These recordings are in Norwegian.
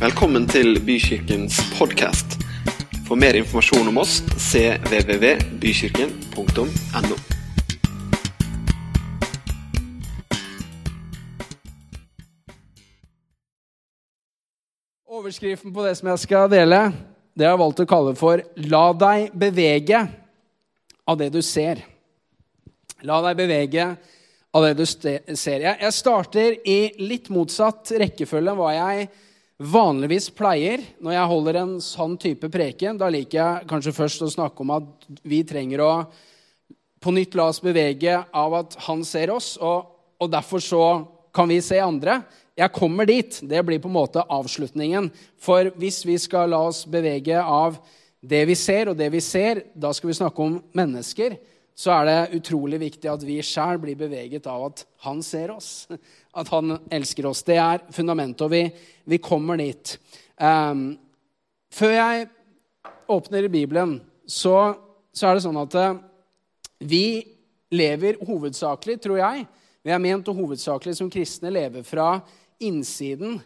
Velkommen til Bykirkens podkast. For mer informasjon om oss cvvvbykirken.no. Overskriften på det som jeg skal dele, det har jeg valgt å kalle for 'La deg bevege av det du ser'. La deg bevege av det du ser. Jeg, starter i litt motsatt rekkefølge enn hva jeg vanligvis pleier når jeg holder en sånn type preken. Da liker jeg kanskje først å snakke om at vi trenger å på nytt la oss bevege av at han ser oss, og, og derfor så kan vi se andre. Jeg kommer dit. Det blir på en måte avslutningen. For hvis vi skal la oss bevege av det vi ser, og det vi ser, da skal vi snakke om mennesker, så er det utrolig viktig at vi sjæl blir beveget av at han ser oss. At han elsker oss. Det er fundamentet, og vi, vi kommer dit. Um, før jeg åpner Bibelen, så, så, er det sånn at uh, vi lever hovedsakelig, tror jeg Vi er ment å hovedsakelig som kristne leve fra innsiden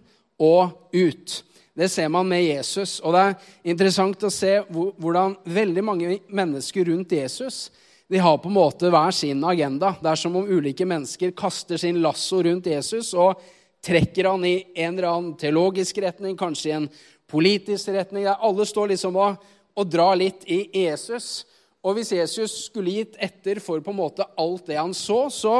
og ut. Det ser man med Jesus. Og det er interessant å se hvordan veldig mange mennesker rundt Jesus de har på en måte hver sin agenda. Det er som om ulike mennesker kaster sin lasso rundt Jesus og trekker han i en eller annen teologisk retning, kanskje i en politisk retning. Der alle står liksom og, og drar litt i Jesus. Og hvis Jesus skulle gitt etter for på en måte alt det han så, så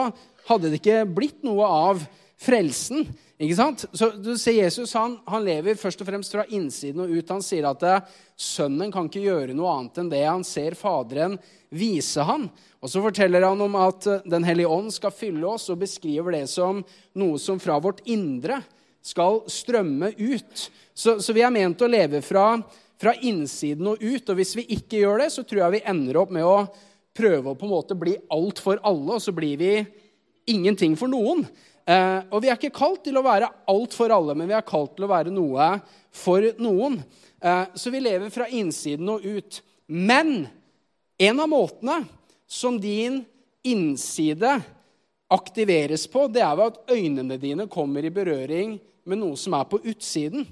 hadde det ikke blitt noe av frelsen. Ikke sant? Så du ser Jesus han, han, lever først og fremst fra innsiden og ut. Han sier at eh, sønnen kan ikke gjøre noe annet enn det han ser Faderen vise han. Og så forteller han om at eh, Den hellige ånd skal fylle oss, og beskriver det som noe som fra vårt indre skal strømme ut. Så, så vi er ment å leve fra, fra innsiden og ut. Og hvis vi ikke gjør det, så tror jeg vi ender opp med å prøve å på en måte bli alt for alle, og så blir vi ingenting for noen. Eh, og vi er ikke kalt til å være alt for alle, men vi er kalt til å være noe for noen. Eh, så vi lever fra innsiden og ut. Men en av måtene som din innside aktiveres på, det er ved at øynene dine kommer i berøring med noe som er på utsiden.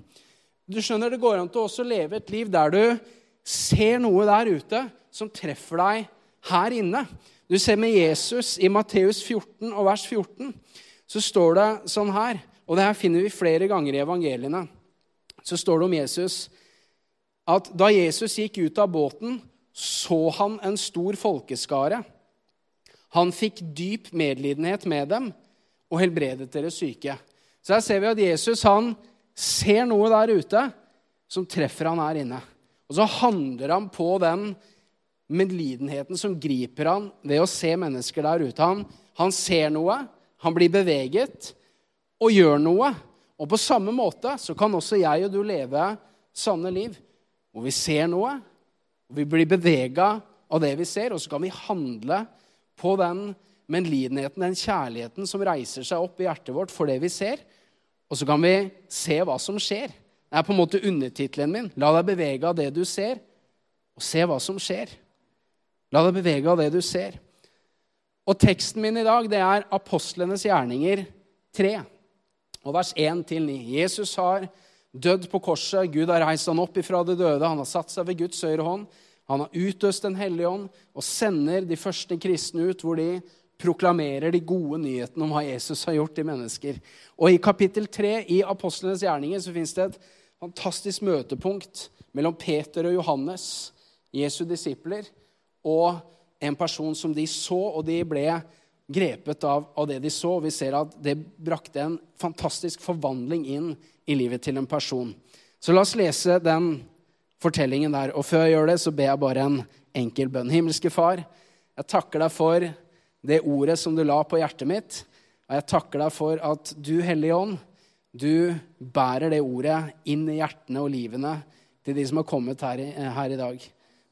Du skjønner, Det går an til å leve et liv der du ser noe der ute som treffer deg her inne. Du ser med Jesus i Matteus 14 og vers 14 så står det sånn her, og det her finner vi flere ganger i evangeliene. Så står det om Jesus at da Jesus gikk ut av båten, så han en stor folkeskare. Han fikk dyp medlidenhet med dem og helbredet deres syke. Så her ser vi at Jesus han ser noe der ute som treffer han her inne. Og så handler han på den medlidenheten som griper han ved å se mennesker der ute. Han, han ser noe, han blir beveget og gjør noe. Og på samme måte så kan også jeg og du leve sanne liv. Hvor vi ser noe, og vi blir bevega av det vi ser, og så kan vi handle på den medlidenheten, den kjærligheten som reiser seg opp i hjertet vårt for det vi ser. Og så kan vi se hva som skjer. Det er på en måte undertittelen min. La deg bevege av det du ser, og se hva som skjer. La deg bevege av det du ser. Og teksten min i dag det er apostlenes gjerninger 3, og vers 1-9. Jesus har dødd på korset. Gud har reist han opp ifra de døde. Han har satt seg ved Guds høyre hånd. Han har utøst Den hellige ånd og sender de første kristne ut, hvor de proklamerer de gode nyhetene om hva Jesus har gjort i mennesker. Og I kapittel 3 i apostlenes gjerninger så fins det et fantastisk møtepunkt mellom Peter og Johannes, Jesu disipler, og en person som de så, og de ble grepet av, av, det de så. Vi ser at det brakte en fantastisk forvandling inn i livet til en person. Så la oss lese den fortellingen der. Og før jeg gjør det, så ber jeg bare en enkel bønn. Himmelske Far, jeg takker deg for det ordet som du la på hjertet mitt. Og jeg takker deg for at du, Hellige Ånd, du bærer det ordet inn i hjertene og livene til de som har kommet her i, her i dag.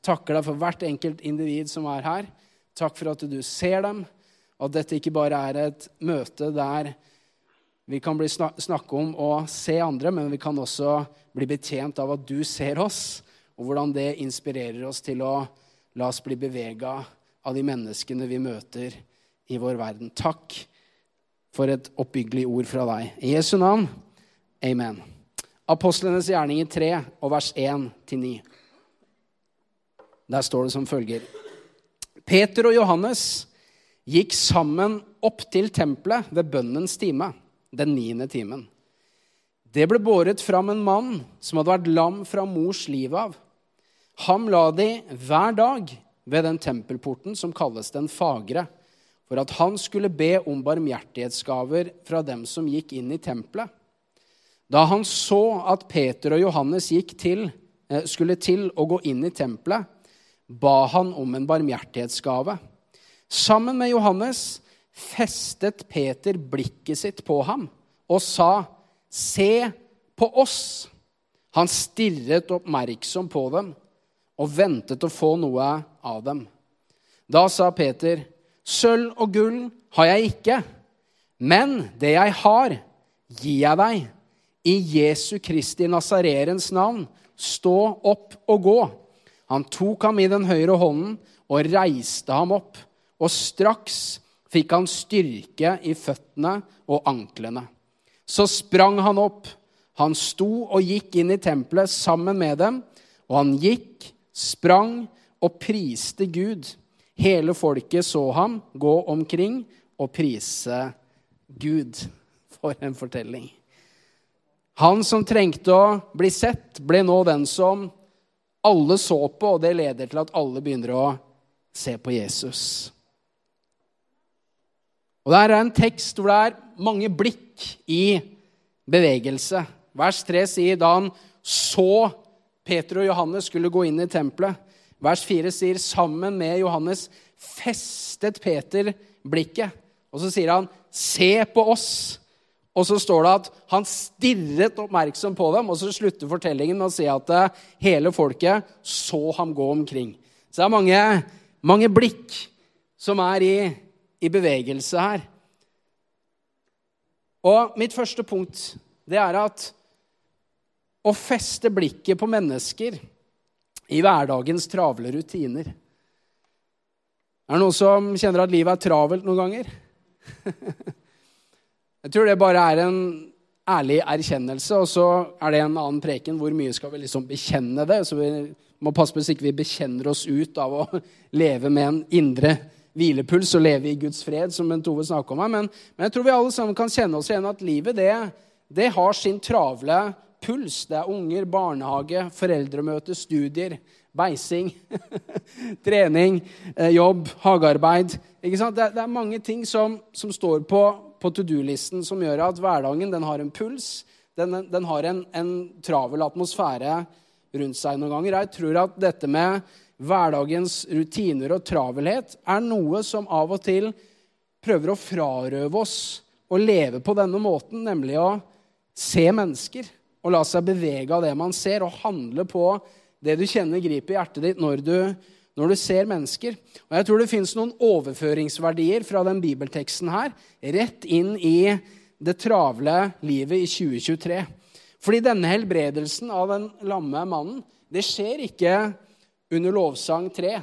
Takker deg for hvert enkelt individ som er her. Takk for at du ser dem, og at dette ikke bare er et møte der vi kan bli snakke om å se andre, men vi kan også bli betjent av at du ser oss, og hvordan det inspirerer oss til å la oss bli bevega av de menneskene vi møter i vår verden. Takk for et oppbyggelig ord fra deg. I Jesu navn. Amen. Apostlenes gjerninger 3 og vers 1-9. Der står det som følger. Peter og Johannes gikk sammen opp til tempelet ved bønnens time, den niende timen. Det ble båret fram en mann som hadde vært lam fra mors liv av. Ham la de hver dag ved den tempelporten som kalles Den fagre, for at han skulle be om barmhjertighetsgaver fra dem som gikk inn i tempelet. Da han så at Peter og Johannes til, eh, skulle til å gå inn i tempelet, ba han om en barmhjertighetsgave. Sammen med Johannes festet Peter blikket sitt på ham og sa, 'Se på oss.' Han stirret oppmerksom på dem og ventet å få noe av dem. Da sa Peter, 'Sølv og gull har jeg ikke, men det jeg har, gir jeg deg.' I Jesu Kristi Nazarerens navn, stå opp og gå. Han tok ham i den høyre hånden og reiste ham opp. Og straks fikk han styrke i føttene og anklene. Så sprang han opp. Han sto og gikk inn i tempelet sammen med dem. Og han gikk, sprang og priste Gud. Hele folket så ham gå omkring og prise Gud. For en fortelling. Han som trengte å bli sett, ble nå den som alle så på, og det leder til at alle begynner å se på Jesus. Og Det er en tekst hvor det er mange blikk i bevegelse. Vers 3 sier da han så Peter og Johannes skulle gå inn i tempelet. Vers 4 sier sammen med Johannes festet Peter blikket. Og så sier han 'se på oss'. Og så står det at han stirret oppmerksom på dem, og så slutter fortellingen med å si at eh, hele folket så ham gå omkring. Så det er mange, mange blikk som er i, i, bevegelse her. Og mitt første punkt det er at å feste blikket på mennesker i hverdagens travle rutiner Er det noen som kjenner at livet er travelt noen ganger? Jeg tror det bare er en ærlig erkjennelse, og så er det en annen preken. Hvor mye skal vi liksom bekjenne det? Så vi må passe på så ikke vi bekjenner oss ut av å leve med en indre hvilepuls og leve i Guds fred, som Bent Ove snakka om her. Men, men, jeg tror vi alle sammen kan kjenne oss igjen at livet, det, det har sin travle puls. Det er unger, barnehage, foreldremøte, studier, beising, trening, eh, jobb, hagearbeid. Det, det, er mange ting som, som står på på to do-listen som gjør at hverdagen den har en puls. Den, den har en, en, travel atmosfære rundt seg noen ganger. Jeg tror at dette med hverdagens rutiner og travelhet er noe som av og til prøver å frarøve oss å leve på denne måten, nemlig å se mennesker og la seg bevege av det man ser, og handle på det du kjenner griper i hjertet ditt når du når du ser mennesker. Og Jeg tror det fins noen overføringsverdier fra den bibelteksten her rett inn i det travle livet i 2023. Fordi denne helbredelsen av den lamme mannen det skjer ikke under lovsang 3,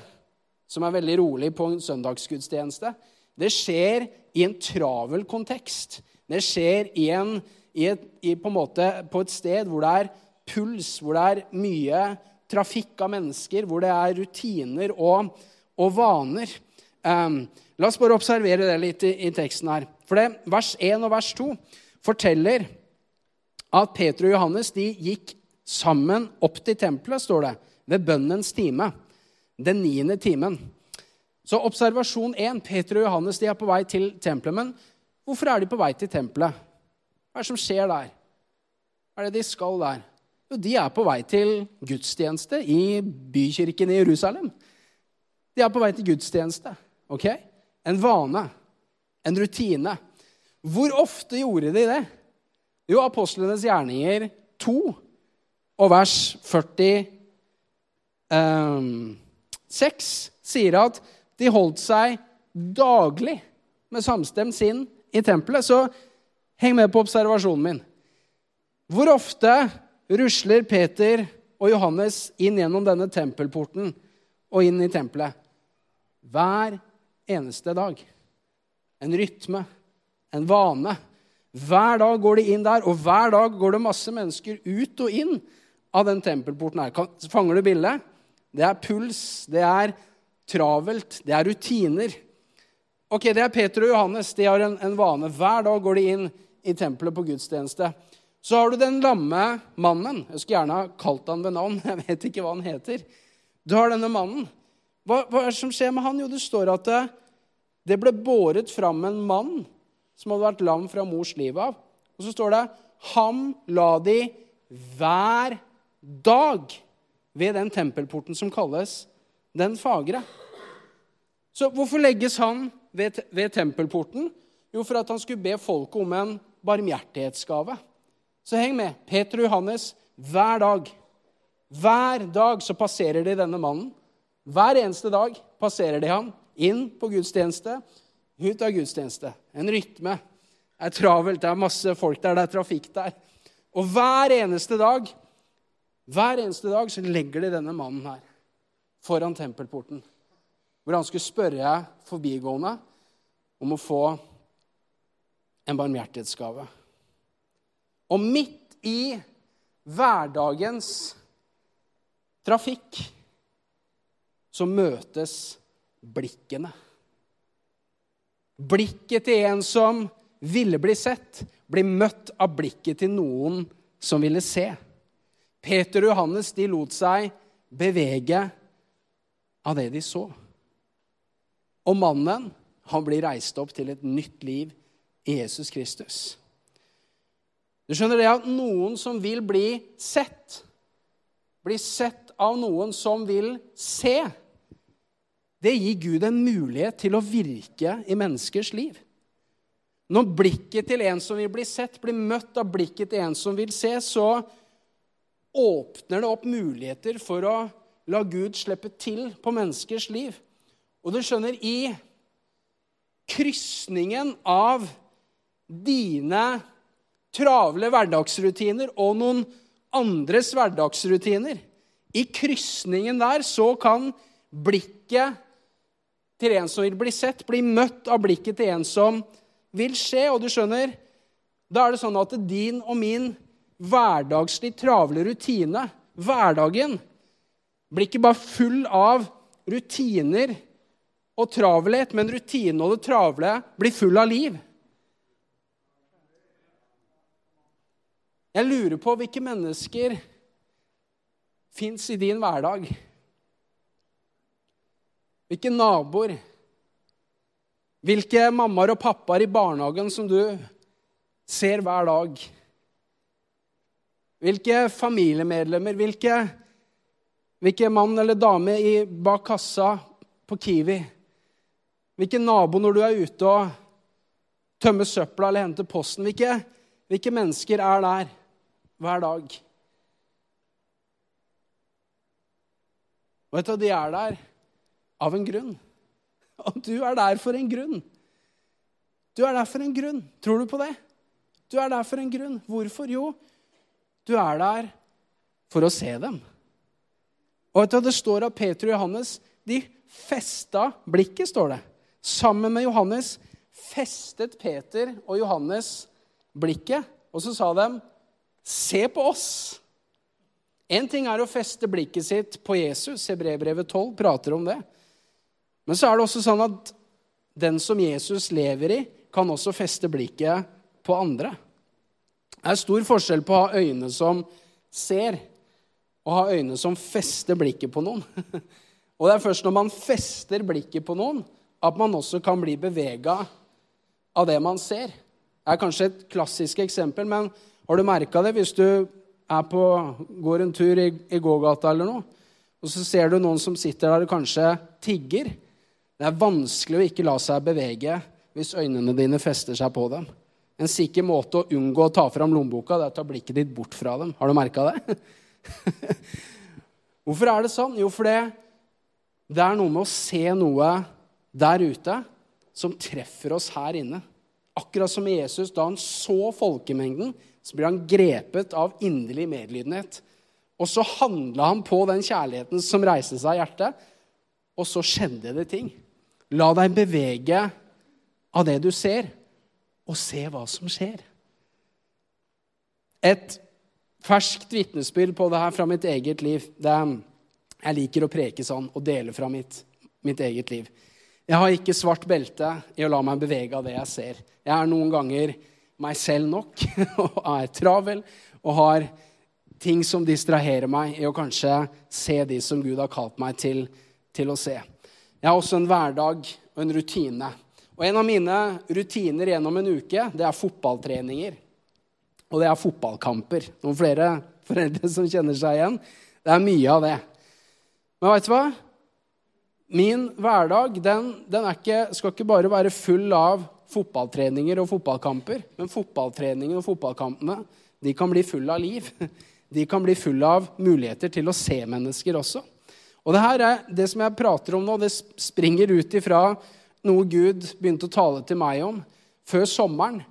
som er veldig rolig på en søndagsgudstjeneste. Det skjer i en travel kontekst. Det skjer i en, i et, i på, måte, på et sted hvor det er puls, hvor det er mye trafikk av mennesker, hvor det er rutiner og, og vaner. Um, la oss bare observere det litt i, i teksten her. For det, Vers 1 og vers 2 forteller at Peter og Johannes de gikk sammen opp til tempelet, står det, ved bønnens time. Den niende timen. Så observasjon 1. Peter og Johannes de er på vei til tempelet. Men hvorfor er de på vei til tempelet? Hva er det som skjer der? Hva er det de skal der? Jo, de er på vei til gudstjeneste i bykirken i Jerusalem. De er på vei til gudstjeneste. ok? En vane. En rutine. Hvor ofte gjorde de det? Jo, apostlenes gjerninger 2 og vers 46 um, sier at de holdt seg daglig med samstemt sinn i tempelet. Så heng med på observasjonen min. Hvor ofte rusler Peter og Johannes inn gjennom denne tempelporten og inn i tempelet. Hver eneste dag. En rytme, en vane. Hver dag går de inn der, og hver dag går det masse mennesker ut og inn av den tempelporten her. Fanger du bildet? Det er puls, det er travelt, det er rutiner. Ok, Det er Peter og Johannes. De har en, en vane. Hver dag går de inn i tempelet på gudstjeneste. Så har du den lamme mannen. Jeg skulle gjerne ha kalt han ved navn. Jeg vet ikke hva han heter. Du har denne mannen. Hva, hva er det som skjer med han? Jo, det står at det, det ble båret fram en mann som hadde vært lam fra mors liv av. Og så står det ham la de hver dag ved den tempelporten som kalles Den fagre. Så hvorfor legges han ved, ved tempelporten? Jo, for at han skulle be folket om en barmhjertighetsgave. Så heng med. Peter og Johannes hver dag. Hver dag så passerer de denne mannen. Hver eneste dag passerer de han inn på gudstjeneste, ut av gudstjeneste. En rytme. Det er travelt, det er masse folk der, det er trafikk der. Og hver eneste dag hver eneste dag så legger de denne mannen her foran tempelporten. Hvor han skulle spørre forbigående om å få en barmhjertighetsgave. Og midt i hverdagens trafikk så møtes blikkene. Blikket til en som ville bli sett, blir møtt av blikket til noen som ville se. Peter og Johannes de lot seg bevege av det de så. Og mannen han blir reist opp til et nytt liv i Jesus Kristus. Du skjønner det at noen som vil bli sett, blir sett av noen som vil se, det gir Gud en mulighet til å virke i menneskers liv. Når blikket til en som vil bli sett, blir møtt av blikket til en som vil se, så åpner det opp muligheter for å la Gud slippe til på menneskers liv. Og du skjønner, i krysningen av dine travle hverdagsrutiner og noen andres hverdagsrutiner I krysningen der så kan blikket til en som vil bli sett, bli møtt av blikket til en som vil skje. Og du skjønner, da er det sånn at din og min hverdagslig travle rutine, hverdagen, blir ikke bare full av rutiner og travelhet, men rutinen og det travle blir full av liv. Jeg lurer på hvilke mennesker fins i din hverdag. Hvilke naboer? Hvilke mammaer og pappaer i barnehagen som du ser hver dag? Hvilke familiemedlemmer? Hvilke, hvilke mann eller dame i, bak kassa på Kiwi? Hvilken nabo når du er ute og tømmer søpla eller henter posten? Hvilke, hvilke mennesker er der hver dag? Og vet du, de er der av en grunn. Og du er der for en grunn. Du er der for en grunn. Tror du på det? Du er der for en grunn. Hvorfor? Jo, du er der for å se dem. Og vet du, Det står at Peter og Johannes de festa blikket, står det. Sammen med Johannes festet Peter og Johannes blikket, og så sa de, 'Se på oss'. En ting er å feste blikket sitt på Jesus. Hebreerbrevet 12 prater om det. Men så er det også sånn at den som Jesus lever i, kan også feste blikket på andre. Det er stor forskjell på å ha øyne som ser, og ha øyne som fester blikket på noen. Og det er først når man fester blikket på noen, at man også kan bli bevega av det man ser. Det er kanskje et klassisk eksempel, men har du merka det hvis du på, går en tur i, i gågata eller noe, og så ser du noen som sitter der og kanskje tigger? Det er vanskelig å ikke la seg bevege hvis øynene dine fester seg på dem. En sikker måte å unngå å ta fram lommeboka det er å ta blikket ditt bort fra dem. Har du merka det? Hvorfor er det sånn? Jo, fordi det er noe med å se noe der ute som treffer oss her inne. Akkurat som Jesus, da han så folkemengden, så blir han grepet av inderlig medlidenhet. Og så handla han på den kjærligheten som reiste seg i hjertet, og så skjedde det ting. La deg bevege av det du ser, og se hva som skjer. Et ferskt vitnesbyrd på det her fra mitt eget liv. Det, er, jeg liker å preke sånn og dele fra mitt, mitt eget liv. Jeg har ikke svart belte i å la meg bevege av det jeg ser. Jeg er noen ganger meg selv nok og er travel og har ting som distraherer meg i å kanskje se de som Gud har kalt meg til, til å se. Jeg har også en hverdag og en rutine. Og en av mine rutiner gjennom en uke, det er fotballtreninger. Og det er fotballkamper. Noen flere foreldre som kjenner seg igjen? Det er mye av det. Men veit du hva? Min hverdag den, den ikke, skal ikke bare være full av fotballtreninger og fotballkamper. Men fotballtreningene og fotballkampene de kan bli full av liv. De kan bli full av muligheter til å se mennesker også. Og det her er det som jeg prater om nå, det springer ut ifra noe Gud begynte å tale til meg om før sommeren.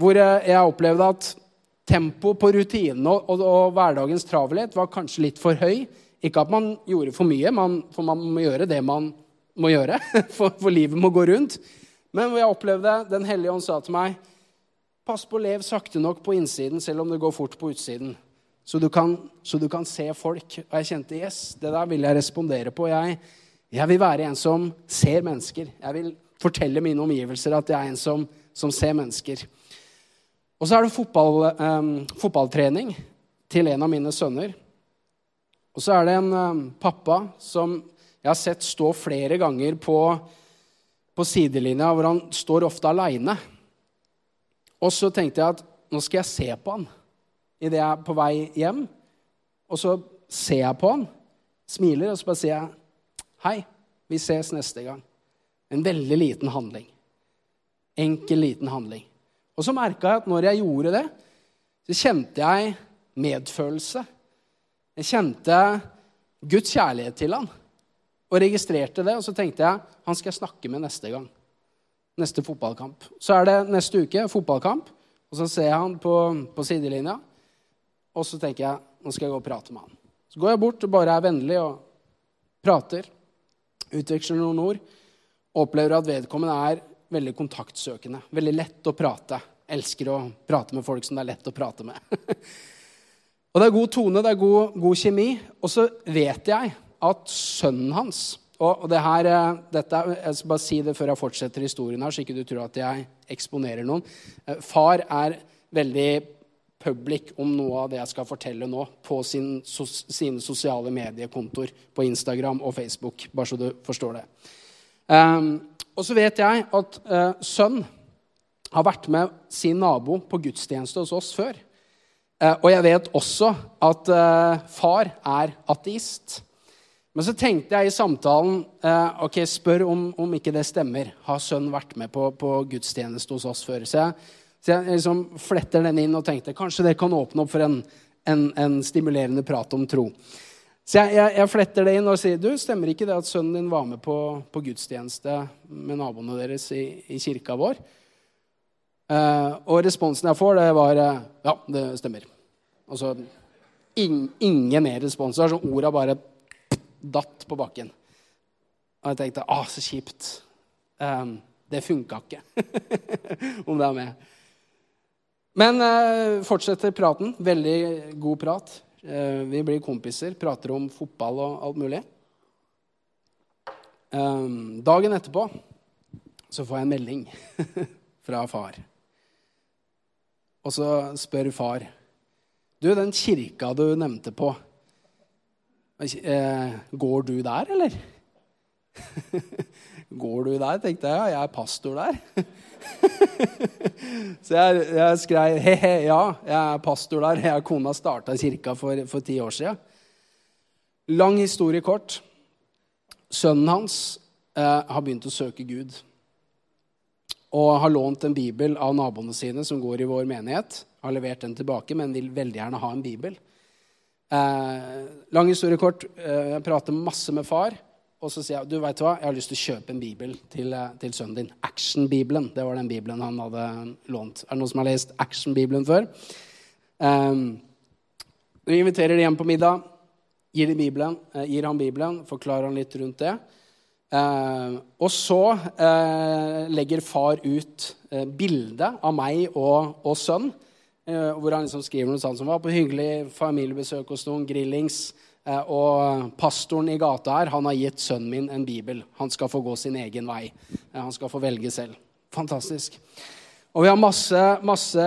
Hvor jeg opplevde at tempoet på rutinene og, og, og hverdagens travelhet var kanskje litt for høy ikke at man gjorde for mye, man, for man må gjøre det man må gjøre. For, for livet må gå rundt. Men hvor jeg opplevde Den hellige ånd sa til meg Pass på å leve sakte nok på innsiden, selv om det går fort på utsiden. Så du kan, så du kan se folk. Og jeg kjente yes, det der vil jeg respondere på. Jeg, jeg vil være en som ser mennesker. Jeg vil fortelle mine omgivelser at jeg er en som, som ser mennesker. Og så er det fotball, eh, fotballtrening til en av mine sønner. Og så er det en eh, pappa som jeg har sett stå flere ganger på, på sidelinja, hvor han står ofte aleine. Og så tenkte jeg at nå skal jeg se på han idet jeg er på vei hjem. Og så ser jeg på han, smiler, og så bare sier jeg hei, vi ses neste gang. En veldig liten handling. Enkel, liten handling. Og så merka jeg at når jeg gjorde det, så kjente jeg medfølelse jeg kjente Guds kjærlighet til han og registrerte det. Og så tenkte jeg han skal jeg snakke med neste gang. Neste fotballkamp. Så er det neste uke fotballkamp, og så ser jeg han på, på sidelinja. Og så tenker jeg nå skal jeg gå og prate med han. Så går jeg bort og bare er vennlig og prater. Utveksler noen ord. Opplever at vedkommende er veldig kontaktsøkende. Veldig lett å prate. Elsker å prate med folk som det er lett å prate med. Og det er god tone, det er god, god kjemi. Og så vet jeg at sønnen hans og det her, eh, dette, Jeg skal bare si det før jeg fortsetter historien, her, så ikke du tror at jeg eksponerer noen. Eh, far er veldig public om noe av det jeg skal fortelle nå, på sin, sos, sine sosiale mediekontoer på Instagram og Facebook. Bare så du forstår det. Um, og så vet jeg at uh, sønn har vært med sin nabo på gudstjeneste hos oss før. Uh, og jeg vet også at uh, far er ateist. Men så tenkte jeg i samtalen eh, ok, spør om, om, ikke det stemmer. Har sønnen vært med på, på gudstjeneste hos oss før? Så jeg, så jeg liksom fletter den inn og tenkte kanskje det kan åpne opp for en, en, en stimulerende prat om tro. Så jeg, jeg, jeg, fletter det inn og sier du, stemmer ikke det at sønnen din var med på, på gudstjeneste med naboene deres i, i kirka vår? Eh, og responsen jeg får, det var uh, Ja, det stemmer. Altså in, ingen mer respons. Så orda bare datt på bakken. Og jeg tenkte ah, så kjipt. Um, det funka ikke. Om det er med. Men uh, fortsetter praten. Veldig god prat. vi blir kompiser, prater om fotball og alt mulig. Um, dagen etterpå så får jeg en melding fra far. Og så spør far Du, den kirka du nevnte på, går du der, eller? går du der, tenkte jeg. Ja, Jeg er pastor der. så jeg, jeg skrev he-he, ja, jeg er pastor der. Jeg og kona starta kirka for, for ti år siden. Lang historie kort. Sønnen hans eh, har begynt å søke Gud og har lånt en bibel av naboene sine som går i vår menighet. Har levert den tilbake, men vil veldig gjerne ha en bibel. Eh, lang historie kort. Eh, jeg prater masse med far. Og så sier jeg du vet hva, jeg har lyst til å kjøpe en bibel til, eh, til sønnen din. Action-bibelen. Det var den bibelen han hadde lånt. Er det noen som har lest Action-bibelen før? Um, vi inviterer de hjem på middag, gir, bibelen, eh, gir han bibelen, forklarer han litt rundt det. Eh, og så eh, legger far ut eh, bilde av meg og, og sønn eh, hvor han liksom skriver noe sånt som var på hyggelig familiebesøk hos noen, grillings. Eh, og pastoren i gata her, han har gitt sønnen min en bibel. Han skal få gå sin egen vei. Eh, han skal få velge selv. Fantastisk. Og vi har masse, masse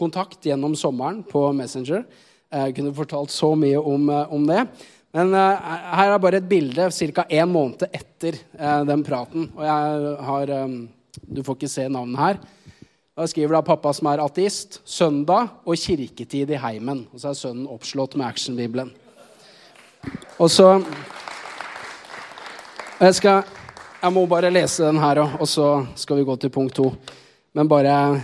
kontakt gjennom sommeren på Messenger. Jeg kunne fortalt så mye om, eh, om det. Men uh, her er bare et bilde ca. en måned etter uh, den praten. Og jeg har um, Du får ikke se navnet her. Da skriver da pappa som er ateist, 'Søndag og kirketid i heimen'. Og så er sønnen oppslått med actionbibelen. Og så jeg, skal, jeg må bare lese den her og så skal vi gå til punkt to. Men bare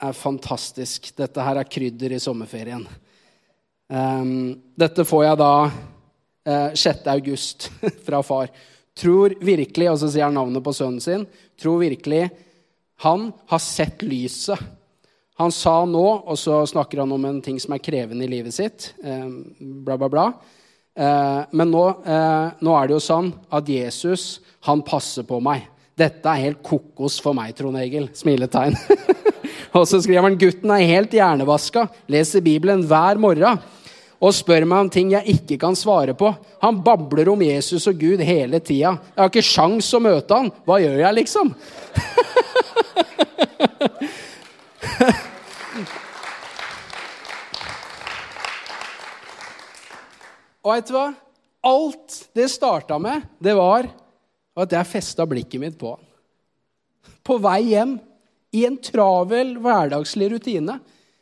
er fantastisk. Dette her er krydder i sommerferien. Um, dette får jeg da uh, 6. august fra far. Tror virkelig, og så sier han navnet på sønnen sin, tror virkelig han har sett lyset. Han sa nå, og så snakker han om en ting som er krevende i livet sitt. Um, bla, bla, bla. Uh, men nå, uh, nå, er det jo sånn at Jesus, han passer på meg. Dette er helt kokos for meg, Trond Egil. Smiletegn. og så skriver han gutten er helt hjernevaska, leser Bibelen hver morgen og spør meg om ting jeg ikke kan svare på. Han babler om Jesus og Gud hele tida. Jeg har ikke sjans å møte han. Hva gjør jeg, liksom? og vet du hva? Alt det starta med, det var at jeg festa blikket mitt på han. På vei hjem, i en travel, hverdagslig rutine,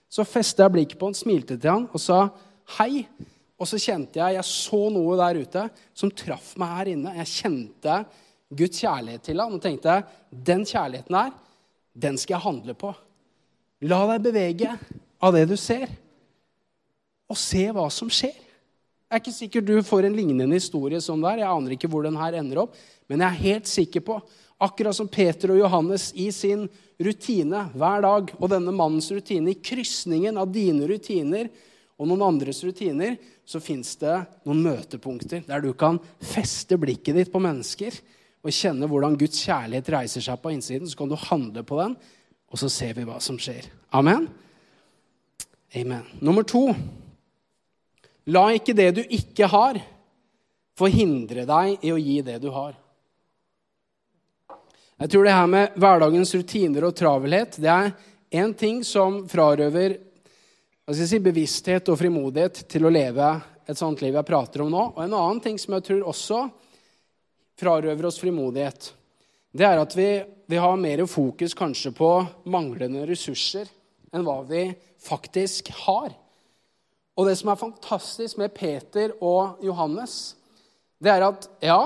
så festa jeg blikket på han, smilte til han og sa hei. Og så kjente jeg jeg så noe der ute som traff meg her inne. Jeg kjente Guds kjærlighet til ham og tenkte den kjærligheten her, den skal jeg handle på. La deg bevege av det du ser, og se hva som skjer. Jeg er ikke sikkert du får en lignende historie som der. Jeg aner ikke hvor den her ender opp. Men jeg er helt sikker på, akkurat som Peter og Johannes i sin rutine hver dag, og denne mannens rutine i krysningen av dine rutiner og noen andres rutiner, så fins det noen møtepunkter der du kan feste blikket ditt på mennesker og kjenne hvordan Guds kjærlighet reiser seg på innsiden. Så kan du handle på den, og så ser vi hva som skjer. Amen? Amen. Nummer to La ikke det du ikke har, forhindre deg i å gi det du har. Jeg tror det her med hverdagens rutiner og travelhet det er én ting som frarøver si, bevissthet og frimodighet til å leve et sånt liv jeg prater om nå. Og en annen ting som jeg tror også frarøver oss frimodighet, det er at vi, vi har mer fokus kanskje på manglende ressurser enn hva vi faktisk har. Og det som er fantastisk med Peter og Johannes, det er at ja,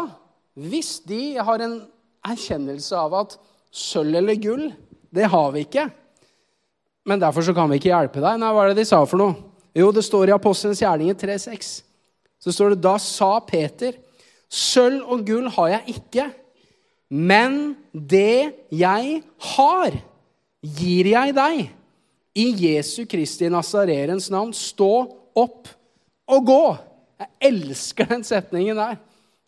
hvis de har en erkjennelse av at sølv eller gull, det har vi ikke, men derfor så kan vi ikke hjelpe deg. Nei, hva er det de sa for noe? Jo, det står i Apostelens gjerninger 3,6. Så står det da sa Peter, sølv og gull har jeg ikke, men det jeg har, gir jeg deg. I Jesu Kristi Nazarerens navn, stå opp og gå. Jeg elsker den setningen der.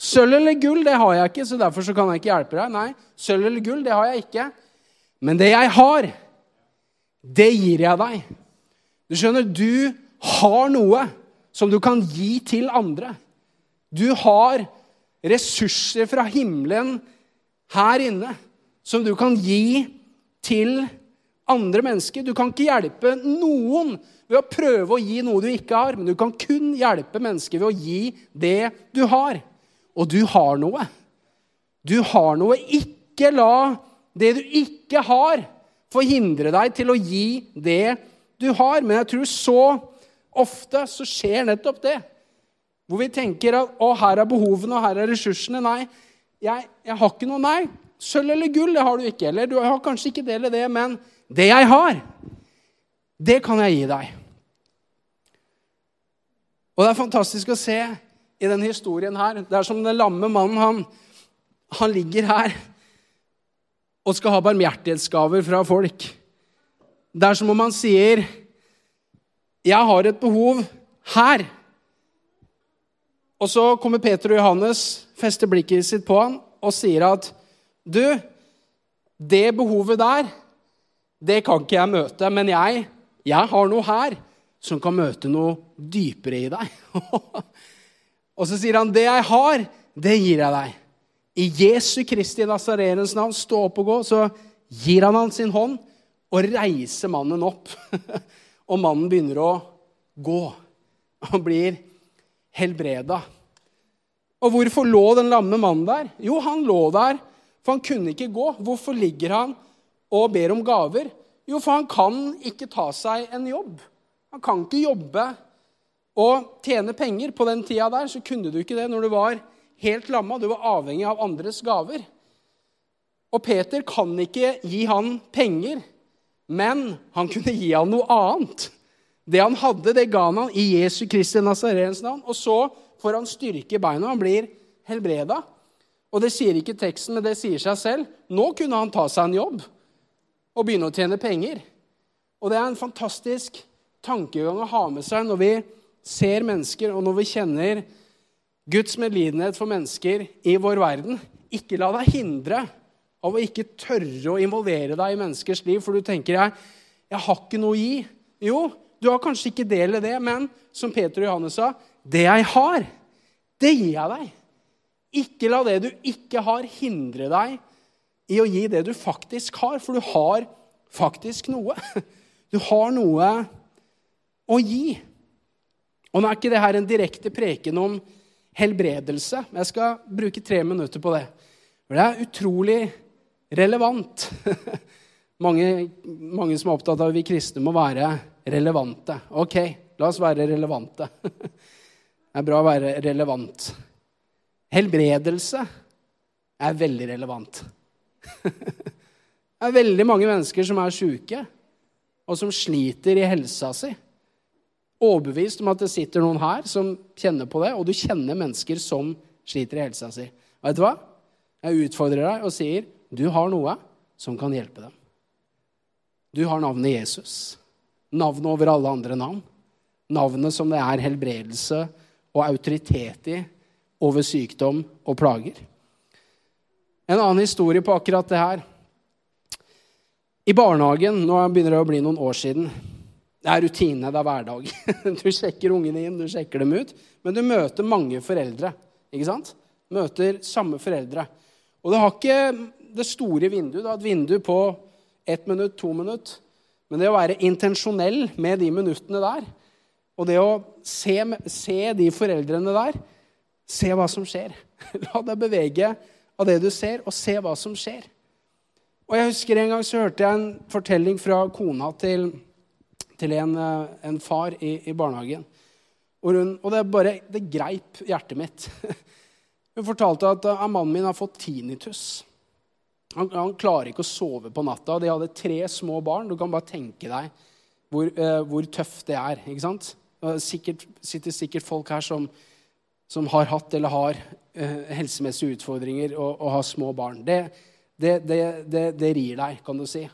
Sølv eller gull, det har jeg ikke, så derfor så kan jeg ikke hjelpe deg. Nei, sølv eller gull, det har jeg ikke. Men det jeg har, det gir jeg deg. Du skjønner, du har noe som du kan gi til andre. Du har ressurser fra himmelen her inne som du kan gi til andre mennesker. Du kan ikke hjelpe noen ved å prøve å gi noe du ikke har, men du kan kun hjelpe mennesker ved å gi det du har. Og du har noe. Du har noe. Ikke la det du ikke har, forhindre deg til å gi det du har. Men jeg tror så ofte så skjer nettopp det. Hvor vi tenker at å, her er behovene, og her er ressursene. Nei, jeg, jeg har ikke noe. Nei. Sølv eller gull, det har du ikke. Eller du har kanskje ikke det eller det, men det jeg har, det kan jeg gi deg. Og det er fantastisk å se i denne historien her. Det er som den lamme mannen. Han, han ligger her og skal ha barmhjertighetsgaver fra folk. Det er som om han sier, 'Jeg har et behov her'. Og så kommer Peter og Johannes, fester blikket sitt på han og sier at 'Du, det behovet der, det kan ikke jeg møte. Men jeg, jeg har noe her som kan møte noe dypere i deg. og så sier han, 'Det jeg har, det gir jeg deg'. I Jesu Kristi Nazarenes navn, stå opp og gå. Så gir han han sin hånd og reiser mannen opp. og mannen begynner å gå. Han blir helbreda. Og hvorfor lå den lamme mannen der? Jo, han lå der, for han kunne ikke gå. Hvorfor ligger han og ber om gaver? Jo, for han kan ikke ta seg en jobb. Han kan ikke jobbe og tjene penger. På den tida der så kunne du ikke det når du var helt lamma. Du var avhengig av andres gaver. Og Peter kan ikke gi han penger, men han kunne gi han noe annet. Det han hadde, det ga han i Jesu Kristi Nazarens navn. Og så får han styrke i beina. Han blir helbreda. Og det sier ikke teksten, men det sier seg selv. Nå kunne han ta seg en jobb og begynne å tjene penger. Og det er en fantastisk tankegang å ha med seg når vi ser mennesker, og når vi kjenner Guds medlidenhet for mennesker i vår verden. Ikke la deg hindre av å ikke tørre å involvere deg i menneskers liv, for du tenker jeg, jeg har ikke noe å gi. Jo, du har kanskje ikke del i det, men som Peter og Johannes sa, det jeg har, det gir jeg deg. Ikke la det du ikke har, hindre deg i å gi det du faktisk har, for du har faktisk noe. Du har noe å gi. Og nå er ikke det her en direkte preken om helbredelse. Jeg skal bruke tre minutter på det. For det er utrolig relevant. mange, mange, som er opptatt av at vi kristne må være relevante. Ok, la oss være relevante. det er bra å være relevant. Helbredelse er veldig relevant. det er veldig mange mennesker som er sjuke, og som sliter i helsa si overbevist om at det sitter noen her som kjenner på det, og du kjenner mennesker som sliter i helsa si. Vet du hva? Jeg utfordrer deg og sier du har noe som kan hjelpe dem. Du har navnet Jesus. Navnet over alle andre navn. Navnet som det er helbredelse og autoritet i over sykdom og plager. En annen historie på akkurat det her. I barnehagen, nå begynner det å bli noen år siden, det er rutine, det er hverdag. Du sjekker ungene inn, du sjekker dem ut. Men du møter mange foreldre. ikke sant? Møter samme foreldre. Og du har ikke det store vinduet. Du har et vindu på ett minutt, to minutt. Men det å være intensjonell med de minuttene der, og det å se, se de foreldrene der Se hva som skjer. La deg bevege av det du ser, og se hva som skjer. Og jeg husker En gang så hørte jeg en fortelling fra kona til til en, eh, en far i, i barnehagen. Og, hun, og, det bare, det greip hjertet mitt. Hun fortalte at uh, mannen min har fått tinnitus. Han, han, klarer ikke å sove på natta. De hadde tre små barn. Du kan bare tenke deg hvor, uh, hvor tøft det er. ikke sant? Sikkert, sitter sikkert folk her som, som har hatt eller har uh, helsemessige utfordringer og, og, har små barn. Det, det, det, det rir deg, kan du si.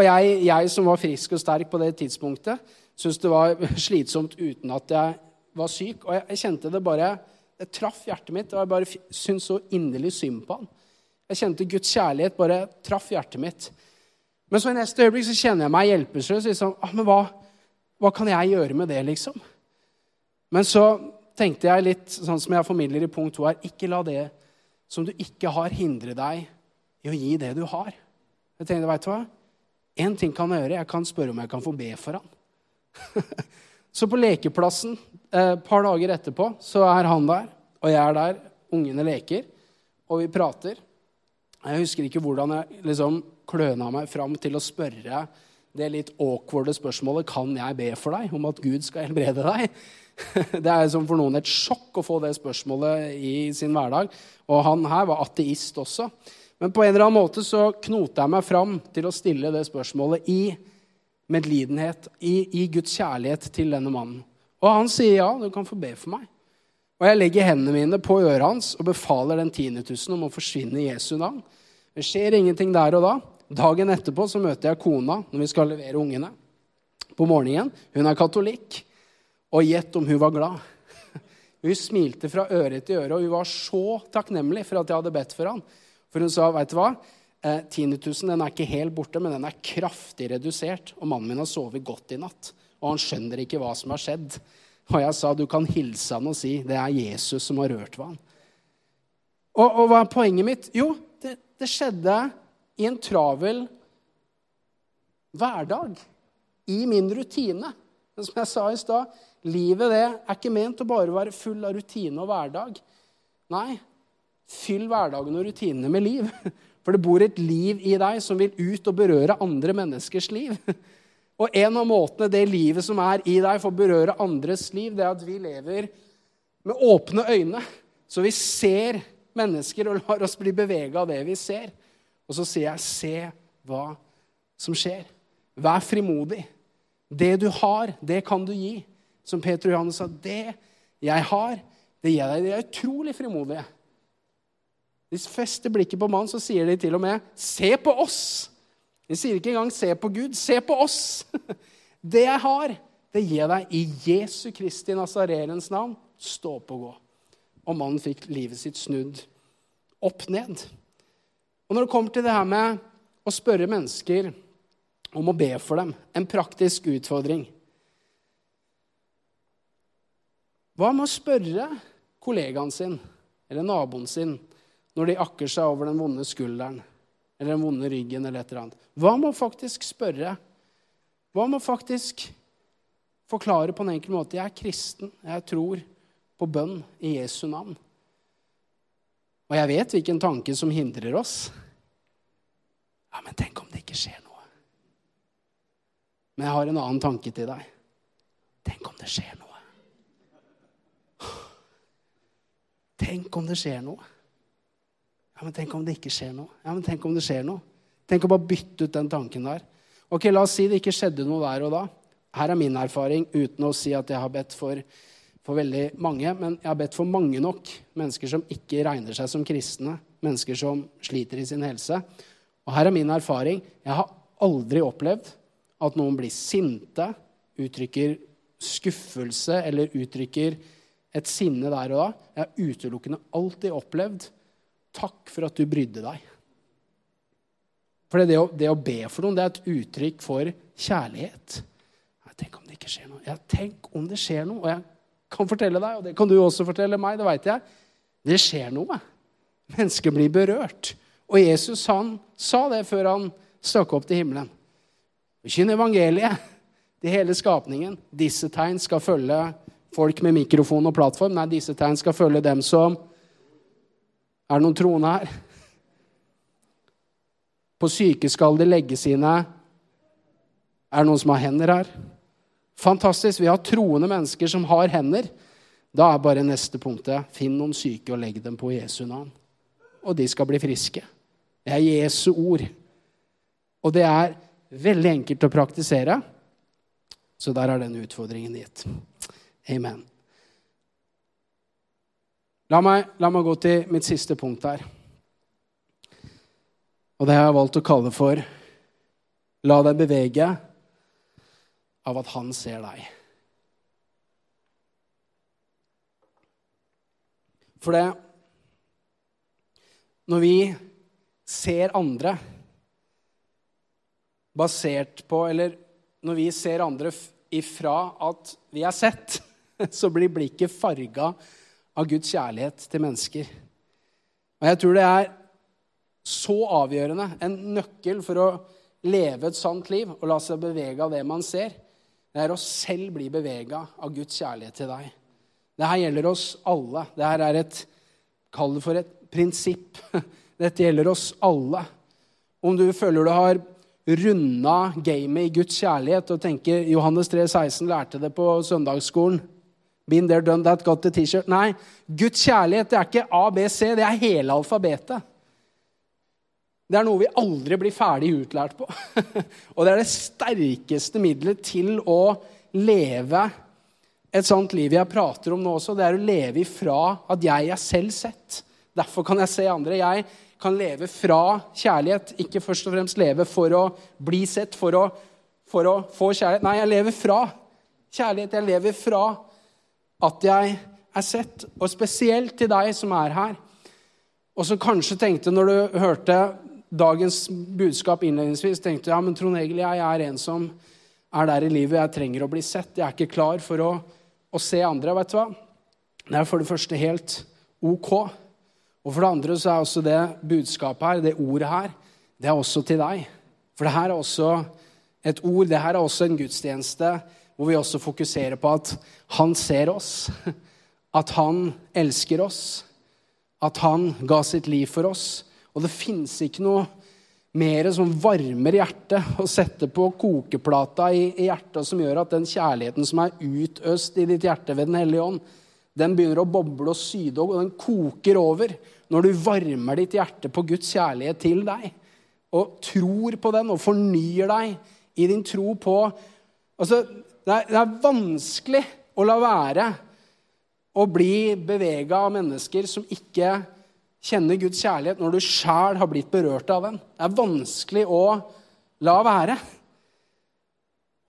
Og jeg, jeg, som var frisk og sterk på det tidspunktet, syntes det var slitsomt uten at jeg var syk. Og jeg, jeg kjente det bare Det traff hjertet mitt, og jeg bare syntes så inderlig synd på han. Jeg kjente Guds kjærlighet bare traff hjertet mitt. Men så i neste øyeblikk så kjenner jeg meg hjelpeløs. Liksom, ah, men hva, hva kan jeg gjøre med det, liksom? Men så tenkte jeg litt sånn som jeg formidler i punkt to her Ikke la det som du ikke har, hindre deg i å gi det du har. Jeg tenkte, vet du hva? Én ting kan jeg gjøre. Jeg kan spørre om jeg kan få be for han. så på lekeplassen et eh, par dager etterpå så er han der, og jeg er der. Ungene leker, og vi prater. Jeg husker ikke hvordan jeg liksom kløna meg fram til å spørre det litt awkwarde spørsmålet kan jeg be for deg om at Gud skal helbrede deg. Det er som for noen et sjokk å få det spørsmålet i sin hverdag. Og han her var ateist også. Men på en eller annen måte så knoter jeg meg fram til å stille det spørsmålet i medlidenhet, i, i Guds kjærlighet til denne mannen. Og han sier ja, du kan få be for meg. Og jeg legger hendene mine på øret hans og befaler den tiendetusen om å forsvinne i Jesu navn. Det skjer ingenting der og da. Dagen etterpå så møter jeg kona når vi skal levere ungene. På morgenen. Hun er katolikk. Og gjett om hun var glad. Hun smilte fra øre til øre, og hun var så takknemlig for at jeg hadde bedt for han. For hun sa, 'Veit du hva? Eh, Tinnitusen den er ikke helt borte, men den er kraftig redusert. Og mannen min har sovet godt i natt, og han skjønner ikke hva som har skjedd. Og jeg sa du kan hilse han og si det er Jesus som har rørt ved han. Og, og hva er poenget mitt? Jo, det, det skjedde i en travel hverdag. I min rutine. Men som jeg sa i stad, livet det er ikke ment å bare være full av rutine og hverdag. Nei, fyll hverdagen og rutinene med liv. For det bor et liv i deg som vil ut og berøre andre menneskers liv. Og en av måtene det livet som er i deg, får berøre andres liv, det er at vi lever med åpne øyne. Så vi ser mennesker og lar oss bli bevega av det vi ser. Og så sier jeg, se hva som skjer. Vær frimodig. Det du har, det kan du gi. Som Peter og Johannes sa, det jeg har, det gir deg. De er utrolig frimodige. De fester blikket på mannen, så sier de til og med 'se på oss'. De sier ikke engang 'se på Gud'. Se på oss! Det jeg har, det gir jeg deg i Jesu Kristi Nazarelens navn. Stå opp og gå. Og mannen fikk livet sitt snudd opp ned. Og når det kommer til det her med å spørre mennesker om å be for dem, en praktisk utfordring Hva med å spørre kollegaen sin eller naboen sin når de akker seg over den vonde skulderen eller den vonde ryggen eller et eller annet? Hva med å faktisk spørre? Hva med å faktisk forklare på en enkel måte? Jeg er kristen. Jeg tror på bønn i Jesu navn. Og jeg vet hvilken tanke som hindrer oss. Ja, men tenk om det ikke skjer noe. Men jeg har en annen tanke til deg. Tenk om det skjer noe. Tenk om det skjer noe. Ja, men tenk om det ikke skjer noe. Ja, men tenk om det skjer noe. Tenk å bare bytte ut den tanken der. Ok, La oss si det ikke skjedde noe der og da. Her er min erfaring, uten å si at jeg har bedt for, for veldig mange. Men jeg har bedt for mange nok mennesker som ikke regner seg som kristne. Mennesker som sliter i sin helse. Og her er min erfaring. Jeg har aldri opplevd at noen blir sinte, uttrykker skuffelse eller uttrykker et sinne der og da. Jeg har utelukkende alltid opplevd takk for at du brydde deg. For det å, det å, be for noen, det er et uttrykk for kjærlighet. Jeg, tenk om det ikke skjer noe. Ja, tenk om det skjer noe. Og jeg kan fortelle deg, og det kan du også fortelle meg, det veit jeg. Det skjer noe. Mennesker blir berørt. Og Jesus han sa det før han stakk opp til himmelen. Forkynn evangeliet til hele skapningen. Disse tegn skal følge folk med mikrofon og plattform. Nei, disse tegn skal følge dem som Er det noen troende her? På syke skal de legge sine Er det noen som har hender her? Fantastisk. Vi har troende mennesker som har hender. Da er bare neste punktet finn noen syke og legg dem på Jesu navn. Og de skal bli friske. Det er Jesu ord. Og det er veldig enkelt å praktisere. Så der er den utfordringen gitt. Amen. La meg, la meg gå til mitt siste punkt her. Og det har jeg valgt å kalle for La deg bevege av at han ser deg. For det Når vi ser andre basert på Eller når vi ser andre ifra at vi er sett så blir blikket farga av Guds kjærlighet til mennesker. Og jeg tror det er så avgjørende, en nøkkel for å leve et sant liv og la seg bevege av det man ser, det er å selv bli bevega av Guds kjærlighet til deg. Det her gjelder oss alle. Det her er et Kall det for et prinsipp. Dette gjelder oss alle. Om du føler du har runda gamet i Guds kjærlighet og tenker Johannes 3, 16 lærte det på søndagsskolen Been there, done that, got the T-shirt. Nei, Guds kjærlighet det er ikke A, B, C. Det er hele alfabetet. Det er noe vi aldri blir ferdig utlært på. og det er det sterkeste middelet til å leve et sånt liv jeg prater om nå også. Det er å leve ifra at jeg er selv sett. Derfor kan jeg se andre. Jeg kan leve fra kjærlighet, ikke først og fremst leve for å bli sett, for å, for å få kjærlighet. Nei, jeg lever fra kjærlighet. Jeg lever fra at jeg er sett, og spesielt til deg som er her, og som kanskje tenkte når du hørte dagens budskap innledningsvis, tenkte ja, men Trond Egil, jeg er en som er der i livet. Jeg trenger å bli sett. Jeg er ikke klar for å, å se andre. vet du hva? Det er for det første helt ok. Og for det andre så er også det budskapet her, det ordet her, det er også til deg. For det her er også et ord, det her er også en gudstjeneste hvor vi også fokuserer på at han ser oss, at han elsker oss, at han ga sitt liv for oss. Og det fins ikke noe mer som varmer hjertet og setter på kokeplata i, hjertet, som gjør at den kjærligheten som er utøst i ditt hjerte ved Den hellige ånd, den begynner å boble og syde, og den koker over når du varmer ditt hjerte på Guds kjærlighet til deg. Og tror på den og fornyer deg i din tro på altså, det, er, det er vanskelig å la være å bli bevega av mennesker som ikke kjenner Guds kjærlighet, når du sjæl har blitt berørt av den. Det er vanskelig å la være.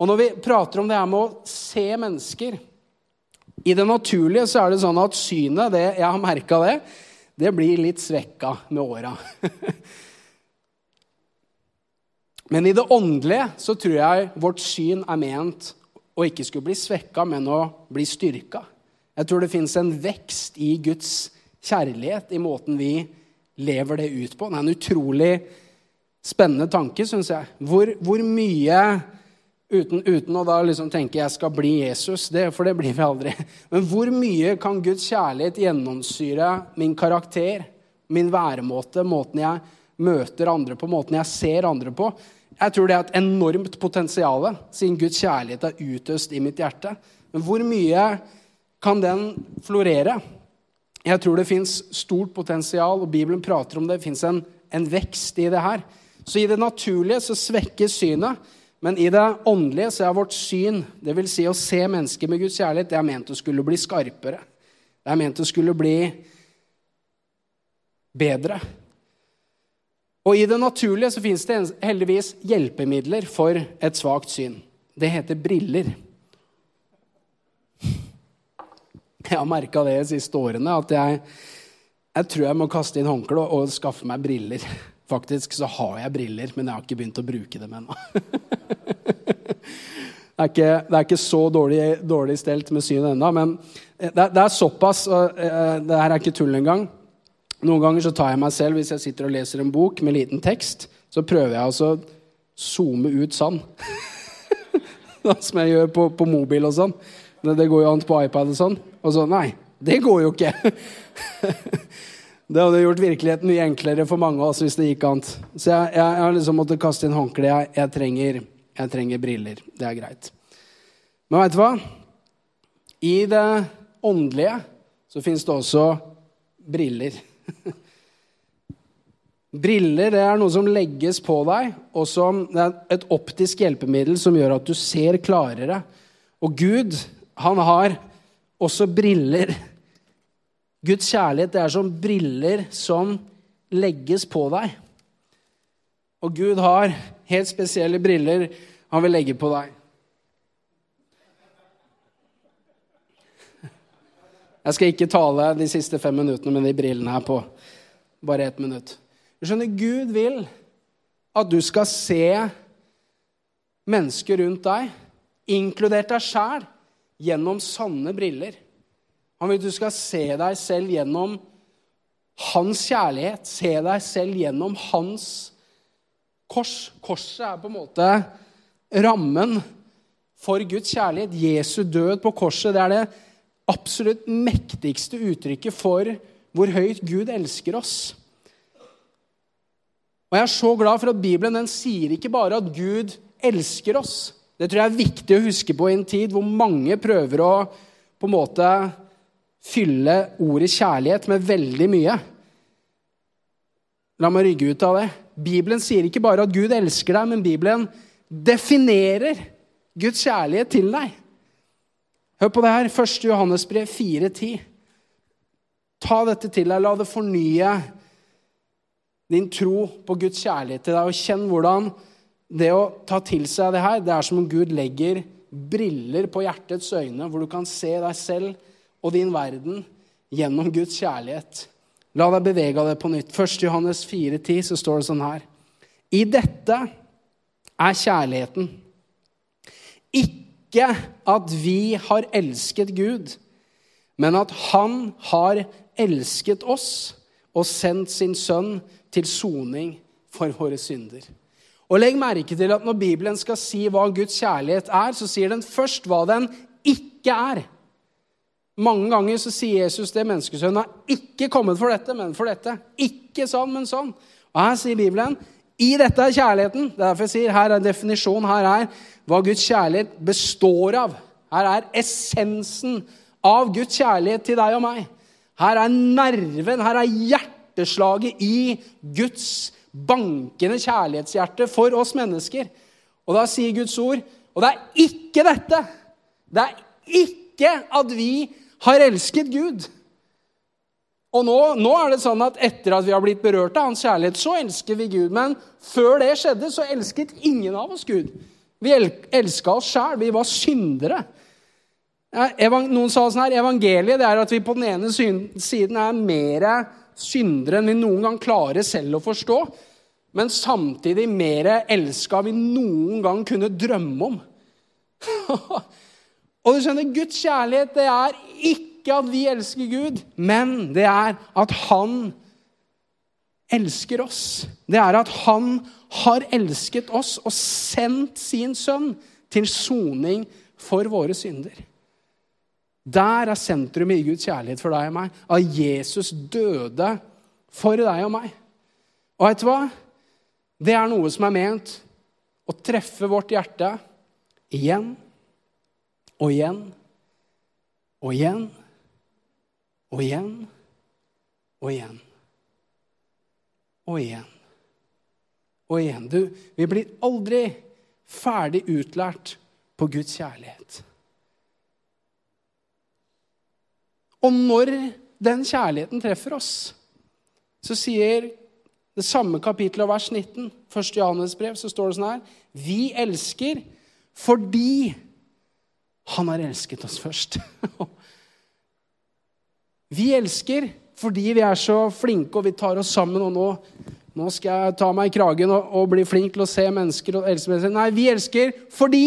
Og når vi prater om det her med å se mennesker I det naturlige så er det sånn at synet, det, jeg har merka det, det blir litt svekka med åra. Men i det åndelige så tror jeg vårt syn er ment å ikke skulle bli svekka, men å bli styrka. Jeg tror det fins en vekst i Guds kjærlighet i måten vi lever det ut på. Det er en utrolig spennende tanke, syns jeg. Hvor, hvor mye uten, uten, å da liksom tenke jeg skal bli Jesus, det, for det blir vi aldri. Men hvor mye kan Guds kjærlighet gjennomsyre min karakter, min væremåte, måten jeg møter andre på, måten jeg ser andre på? Jeg tror det er et enormt potensial, siden Guds kjærlighet er utøst i mitt hjerte. Men hvor mye kan den florere? Jeg tror det fins stort potensial, og Bibelen prater om det. Det fins en, en, vekst i det her. Så i det naturlige så svekkes synet. Men i det åndelige så er vårt syn, dvs. Si å se mennesker med Guds kjærlighet, det er ment å skulle bli skarpere. Det er ment å skulle bli bedre. Og i det naturlige så fins det heldigvis hjelpemidler for et svakt syn. Det heter briller. Jeg har merka det de siste årene, at jeg, jeg tror jeg må kaste inn håndkleet og, skaffe meg briller. Faktisk så har jeg briller, men jeg har ikke begynt å bruke dem ennå. Det er, ikke, det er ikke, så dårlig, dårlig stelt med synet ennå, men det det er såpass. Og, uh, det her er ikke tull engang. Noen ganger så tar jeg meg selv, hvis jeg sitter og leser en bok med liten tekst, så prøver jeg altså å zoome ut sånn. Som jeg gjør på, på mobil og sånn. Det, det, går jo an på iPad og sånn. Og så nei, det går jo ikke. det hadde gjort virkeligheten mye enklere for mange av oss hvis det gikk an. Så jeg, jeg, jeg har liksom måttet kaste inn håndkleet. Jeg, jeg, trenger, jeg trenger briller. Det er greit. Men veit du hva? I det åndelige så fins det også briller. Briller det er noe som legges på deg, og som det er et optisk hjelpemiddel som gjør at du ser klarere. Og Gud, han har også briller. Guds kjærlighet det er som briller som legges på deg. Og Gud har helt spesielle briller han vil legge på deg. Jeg skal ikke tale de siste fem minuttene med de brillene her på bare ett minutt. Du skjønner, Gud vil at du skal se mennesker rundt deg, inkludert deg sjæl, gjennom sanne briller. Han vil at du skal se deg selv gjennom hans kjærlighet, se deg selv gjennom hans kors. Korset er på en måte rammen for Guds kjærlighet. Jesu død på korset, det er det absolutt mektigste uttrykket for hvor høyt Gud elsker oss. Og Jeg er så glad for at Bibelen den sier ikke bare at Gud elsker oss. Det tror jeg er viktig å huske på i en tid hvor mange prøver å på en måte fylle ordet kjærlighet med veldig mye. La meg rygge ut av det. Bibelen sier ikke bare at Gud elsker deg, men Bibelen definerer Guds kjærlighet til deg. Hør på det her. 1. Johannesbrev 4,10. Ta dette til deg. La det fornye din tro på Guds kjærlighet til deg. Og kjenn hvordan det å ta til seg det her, det er som om Gud legger briller på hjertets øyne, hvor du kan se deg selv og din verden gjennom Guds kjærlighet. La deg bevege av det på nytt. 1. Johannes 4,10 så står det sånn her. I dette er kjærligheten. Ikke at vi har elsket Gud, men at Han har elsket oss og sendt sin sønn til soning for våre synder. Og Legg merke til at når Bibelen skal si hva Guds kjærlighet er, så sier den først hva den ikke er. Mange ganger så sier Jesus det menneskesønnen har ikke kommet for dette, men for dette. Ikke sånn, men sånn. Og her sier Bibelen i dette er kjærligheten. Det er derfor jeg sier her er definisjonen. Her er hva Guds kjærlighet består av. Her er essensen av Guds kjærlighet til deg og meg. Her er nerven, her er hjerteslaget i Guds bankende kjærlighetshjerte for oss mennesker. Og da sier Guds ord Og det er ikke dette. Det er ikke at vi har elsket Gud. Og nå, nå, er det sånn at etter at vi har blitt berørt av hans kjærlighet, så elsker vi Gud. Men før det skjedde, så elsket ingen av oss Gud. Vi elska oss sjæl. Vi var syndere. Noen sa sånn her, Evangeliet det er at vi på den ene siden er mer syndere enn vi noen gang klarer selv å forstå. Men samtidig mer elska vi noen gang kunne drømme om. Og du skjønner, Guds kjærlighet det er ikke at vi elsker Gud, men det er at han elsker oss. Det er at han har elsket oss og sendt sin sønn til soning for våre synder. Der er sentrum i Guds kjærlighet for deg og meg. At Jesus døde for deg og meg. Og vet du hva? Det er noe som er ment å treffe vårt hjerte igjen og igjen og igjen og igjen og igjen. Og igjen. Og igjen. Du, vi blir aldri ferdig utlært på Guds kjærlighet. Og når den kjærligheten treffer oss, så sier det samme kapittelet og vers 19, 1. Johannes brev, så står det sånn her Vi elsker fordi han har elsket oss først. vi elsker fordi vi er så flinke og vi tar oss sammen. Og nå, nå skal jeg ta meg i kragen og, og, bli flink til å se mennesker og elske mennesker. Nei, vi elsker fordi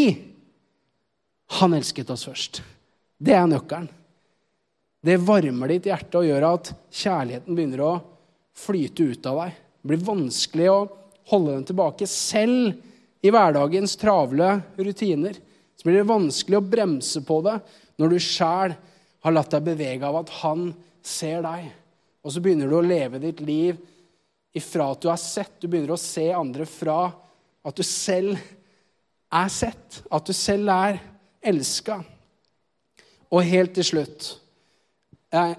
han elsket oss først. Det er nøkkelen. Det varmer ditt hjerte og gjør at kjærligheten begynner å flyte ut av deg. Det blir vanskelig å holde den tilbake, selv i hverdagens travle rutiner så blir det vanskelig å bremse på det når du sjæl har latt deg bevege av at han ser deg. Og så begynner du å leve ditt liv ifra at du er sett. Du begynner å se andre fra at du selv er sett, at du selv er elska. Og helt til slutt jeg,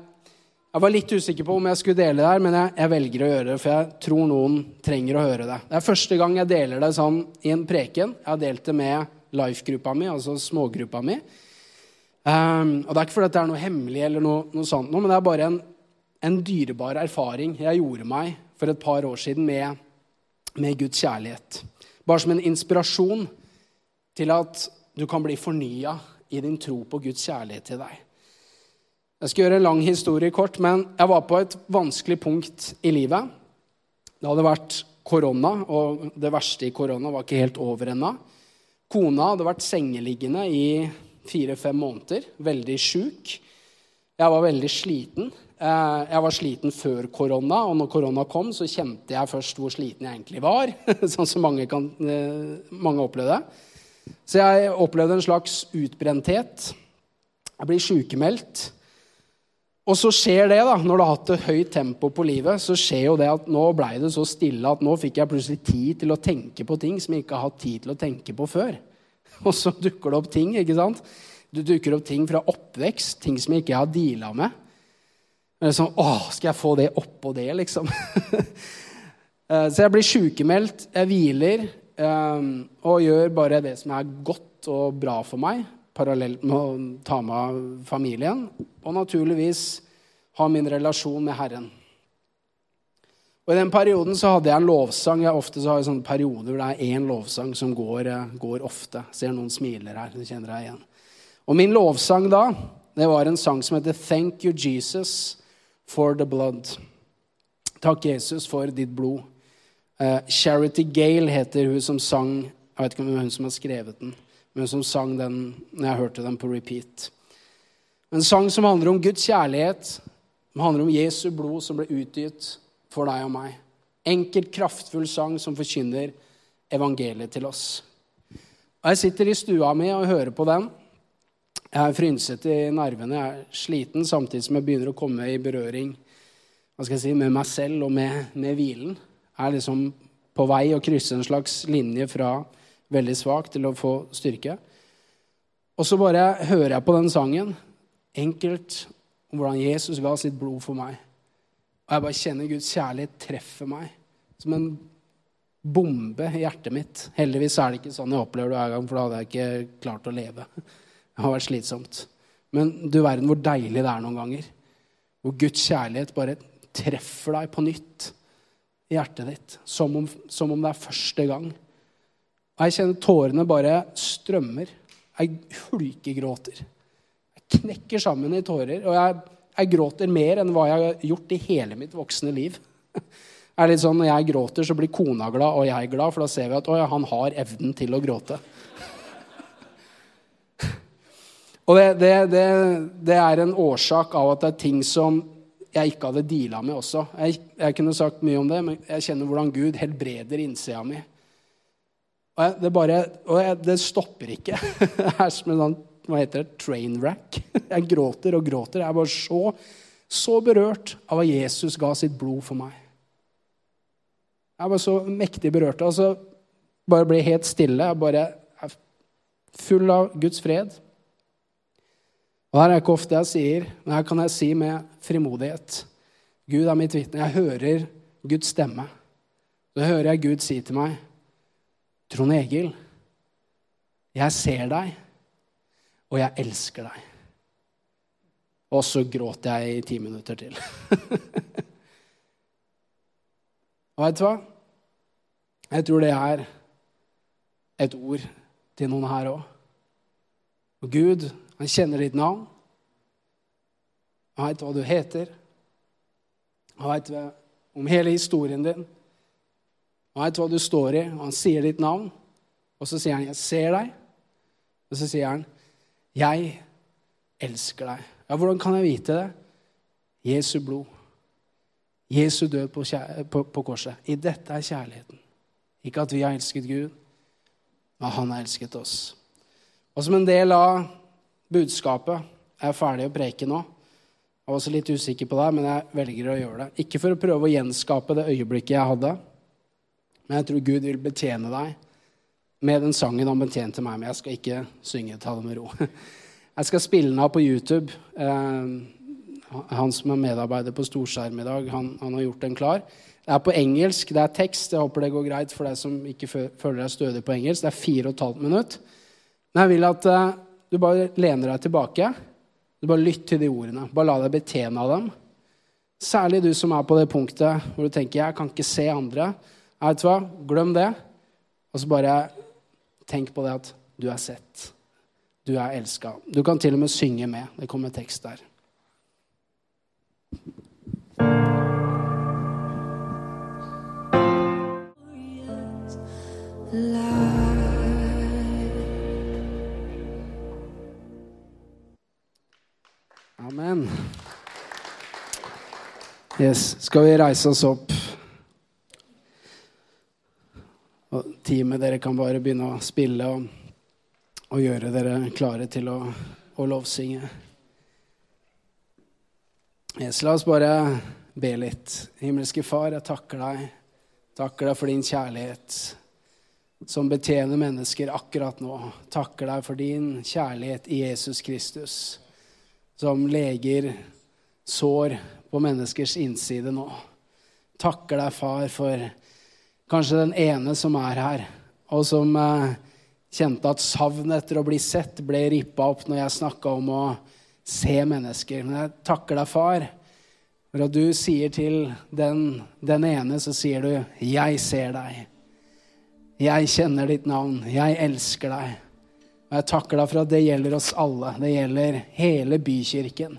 jeg, var litt usikker på om jeg skulle dele det her, men jeg, jeg, velger å gjøre det, for jeg tror noen trenger å høre det. Det er første gang jeg deler det sånn i en preken. Jeg har delt det med life-gruppa mi, altså smågruppa mi. Um, og Det er ikke fordi det er noe hemmelig, eller noe, noe sånt, men det er bare en, en, dyrebar erfaring jeg gjorde meg for et par år siden med, med Guds kjærlighet. Bare som en inspirasjon til at du kan bli fornya i din tro på Guds kjærlighet til deg. Jeg skal gjøre en lang historie kort, men jeg var på et vanskelig punkt i livet. Det hadde vært korona, og det verste i korona var ikke helt over ennå. Kona hadde vært sengeliggende i fire-fem måneder, veldig sjuk. Jeg var veldig sliten. Eh, jeg var sliten før korona, og når korona kom, så kjente jeg først hvor sliten jeg egentlig var. Sånn som mange, kan, eh, mange opplevde. Så jeg opplevde en slags utbrenthet. Jeg blir sykemeldt. Og så skjer det, da, når du har hatt et høyt tempo på livet, så skjer jo det at nå blei det så stille at nå fikk jeg plutselig tid til å tenke på ting som jeg ikke har hatt tid til å tenke på før. Og så dukker det opp ting, ikke sant? Du dukker opp ting fra oppvekst, ting som jeg ikke har deala med. Det er sånn, Åh, skal jeg få det oppå det, liksom? Eh, så jeg blir sykemeldt, jeg hviler um, og gjør bare det som er godt og bra for meg parallelt med å ta med familien. Og naturligvis ha min relasjon med Herren. Og I den perioden så hadde jeg en lovsang. Jeg ofte så har jeg sånne perioder hvor det er én lovsang som går, eh, går ofte. Ser noen smiler her. Du kjenner deg igjen. Og min lovsang da, det var en sang som heter 'Thank you, Jesus, for the blood'. Takk, Jesus, for ditt blod. Eh, Charity Gale heter hun som sang Jeg vet ikke om det er hun som har skrevet den, men hun som sang den når jeg hørte den på repeat. En sang som handler om Guds kjærlighet, som handler om Jesu blod som ble utgitt for deg og meg. Enkelt, kraftfull sang som forkynner evangeliet til oss. Og Jeg sitter i stua mi og hører på den. Jeg er frynsete i nervene, jeg er sliten samtidig som jeg begynner å komme i berøring hva skal jeg si, med meg selv og med, med hvilen. Jeg er liksom på vei å krysse en slags linje fra veldig svak til å få styrke. Og så bare hører jeg på den sangen, enkelt om hvordan Jesus ga sitt blod for meg. Og jeg bare kjenner Guds kjærlighet treffer meg som en bombe i hjertet mitt. Heldigvis er det ikke sånn jeg opplever det hver gang, for da hadde jeg ikke klart å leve. Det har vært slitsomt. Men du verden hvor deilig det er noen ganger. Hvor Guds kjærlighet bare treffer deg på nytt i hjertet ditt. Som om, som om det er første gang. Og jeg kjenner tårene bare strømmer. Jeg hulkegråter. Jeg knekker sammen i tårer. Og jeg, jeg, gråter mer enn hva jeg har gjort i hele mitt voksne liv. Det er litt sånn, Når jeg gråter, så blir kona glad, og jeg glad, for da ser vi at ja, han har evnen til å gråte. Og det, det, det, det, er en årsak av at det er ting som jeg ikke hadde deala med også. Jeg, jeg, kunne sagt mye om det, men jeg kjenner hvordan Gud helbreder innsida mi. Og det bare, og jeg, det stopper ikke. Det er som en sånn, hva heter det, train wreck. Jeg gråter og gråter. Jeg er bare så, så berørt av at Jesus ga sitt blod for meg. Jeg var så mektig berørt. Altså, bare ble helt stille. Jeg bare er full av Guds fred. Og her er ikke ofte jeg sier, men her kan jeg si med frimodighet Gud er mitt vitne. Jeg hører Guds stemme. Så hører jeg Gud si til meg, Trond Egil, jeg ser deg, og jeg elsker deg. Og så gråter jeg i ti minutter til. og vet du hva? Jeg tror det er et ord til noen her òg. Og Gud han kjenner ditt navn. Han veit hva du heter. Han veit om hele historien din. Han veit hva du står i, og han sier ditt navn. Og så sier han, 'Jeg ser deg.' Og så sier han, 'Jeg elsker deg'. Ja, hvordan kan jeg vite det? Jesu blod. Jesu død på, på, på korset. I dette er kjærligheten. Ikke at vi har elsket Gud, men han har elsket oss. Og som en del av budskapet. Jeg er ferdig å preke nå. Jeg var også litt usikker på det, men jeg velger å gjøre det. Ikke for å prøve å gjenskape det øyeblikket jeg hadde, men jeg tror Gud vil betjene deg med den sangen han betjente meg med. Jeg skal ikke synge 'Ta det med ro'. Jeg skal spille den av på YouTube. Eh, han som er medarbeider på storskjerm i dag, han, han, har gjort den klar. Det er på engelsk, det er tekst. Jeg håper det går greit for deg som ikke føler deg stødig på engelsk. Det er fire og et halvt minutt. Men jeg vil at eh, du bare lener deg tilbake. Du bare lytt til de ordene. Bare la deg betjene av dem. Særlig du som er på det punktet hvor du tenker 'jeg kan ikke se andre'. Jeg Vet hva? Glem det. Og så bare tenk på det at du er sett. Du er elska. Du kan til og med synge med. Det kommer tekst der. Amen. Yes. Skal vi reise oss opp? Og teamet, dere kan bare begynne å spille og, og gjøre dere klare til å, å lovsynge. Yes, la oss bare be litt. Himmelske Far, jeg takker deg. Takker deg for din kjærlighet som betjener mennesker akkurat nå. Takker deg for din kjærlighet i Jesus Kristus som leger sår på menneskers innside nå. Takker deg, far, for kanskje den ene som er her, og som eh, kjente at savnet etter å bli sett ble rippa opp når jeg snakka om å se mennesker. Men jeg takker deg, far, for at du sier til den, den ene, så sier du 'Jeg ser deg'. Jeg kjenner ditt navn. Jeg elsker deg. Og jeg takker deg for at det gjelder oss alle. Det gjelder hele bykirken.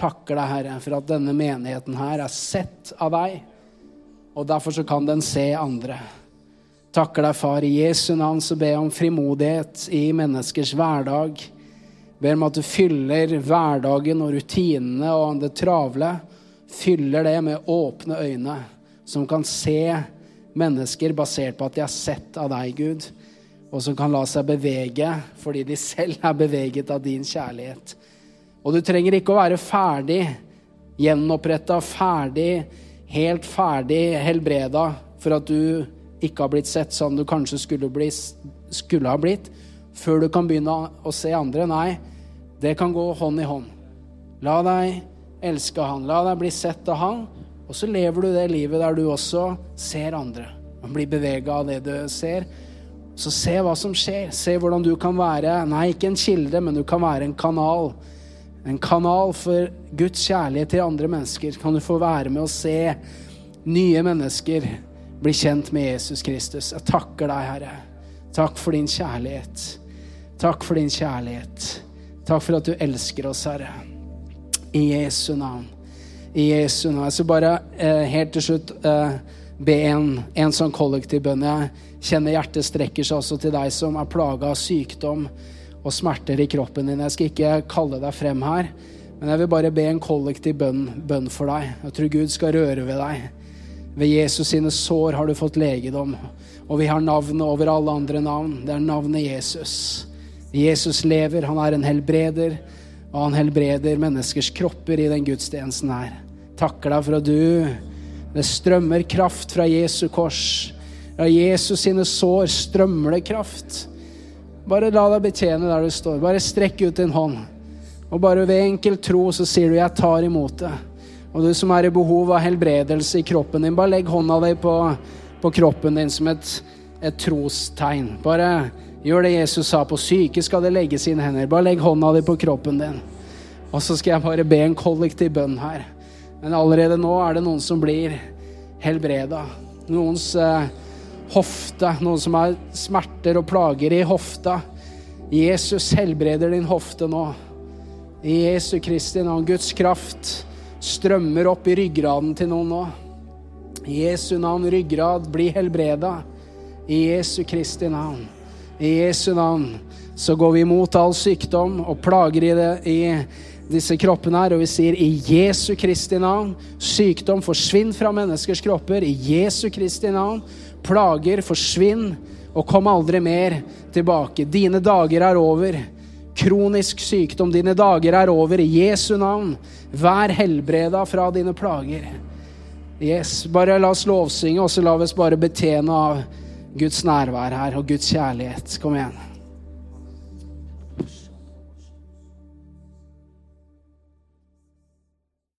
Takker deg, Herre, for at denne menigheten her er sett av deg. Og derfor så kan den se andre. Takker deg, far. I Jesu navn så ber jeg om frimodighet i menneskers hverdag. Ber om at du fyller hverdagen og rutinene og det travle. Fyller det med åpne øyne, som kan se mennesker basert på at de har sett av deg, Gud. Og som kan la seg bevege fordi de selv er beveget av din kjærlighet. Og du trenger ikke å være ferdig gjenoppretta, ferdig, helt ferdig helbreda for at du ikke har blitt sett som du kanskje skulle, bli, skulle ha blitt, før du kan begynne å se andre. Nei, det kan gå hånd i hånd. La deg elske han, la deg bli sett av han, og så lever du det livet der du også ser andre. Man blir bevega av det du ser. Så se hva som skjer. Se hvordan du kan være, nei, ikke en kilde, men du kan være en kanal en kanal for Guds kjærlighet til andre mennesker. Kan du få være med og se nye mennesker bli kjent med Jesus Kristus. Jeg takker deg, Herre. Takk for din kjærlighet. Takk for din kjærlighet. Takk for at du elsker oss, Herre. I Jesu navn. I Jesu navn. Jeg skal bare eh, helt til slutt eh, be en, en sånn kollektiv bønn. Jeg kjenner hjertet strekker seg også til deg som er plaga av sykdom og smerter i kroppen din. Jeg skal ikke kalle deg frem her, men jeg vil bare be en kollektiv bønn, bønn for deg. Jeg tror Gud skal røre ved deg. Ved Jesus sine sår har du fått legedom. Og vi har navnet over alle andre navn. Det er navnet Jesus. Jesus lever, han er en helbreder, og han helbreder menneskers kropper i den gudstjenesten her. Takker deg for at du Det strømmer kraft fra Jesu kors. Fra Jesus sine sår strømmer det kraft. Bare la deg betjene der du står. Bare strekk ut din hånd. Og bare ved enkel tro så sier du 'jeg tar imot det'. Og du som er i behov av helbredelse i kroppen din, bare legg hånda di på, på kroppen din som et, et trostegn. Bare gjør det Jesus sa. På syke skal det legge sine hender. Bare legg hånda di på kroppen din. Og så skal jeg bare be en kollektiv bønn her. Men allerede nå er det noen som blir helbreda. Noens eh, hofte, noen som har smerter og plager i hofta. Jesus helbreder din hofte nå. I Jesu Kristi navn. Guds kraft strømmer opp i ryggraden til noen nå. I Jesu navn, ryggrad, bli helbreda. I Jesu Kristi navn. I Jesu navn så går vi imot all sykdom og plager i, det, i disse kroppene her, og vi sier i Jesu Kristi navn, sykdom forsvinn fra menneskers kropper. I Jesu Kristi navn plager, forsvinn og kom aldri mer tilbake. Dine dager er over. Kronisk sykdom, dine dager er over. I Jesu navn, vær helbreda fra dine plager. Yes, Bare la oss lovsynge, og så la oss bare betjene av Guds nærvær her og Guds kjærlighet. Kom igjen.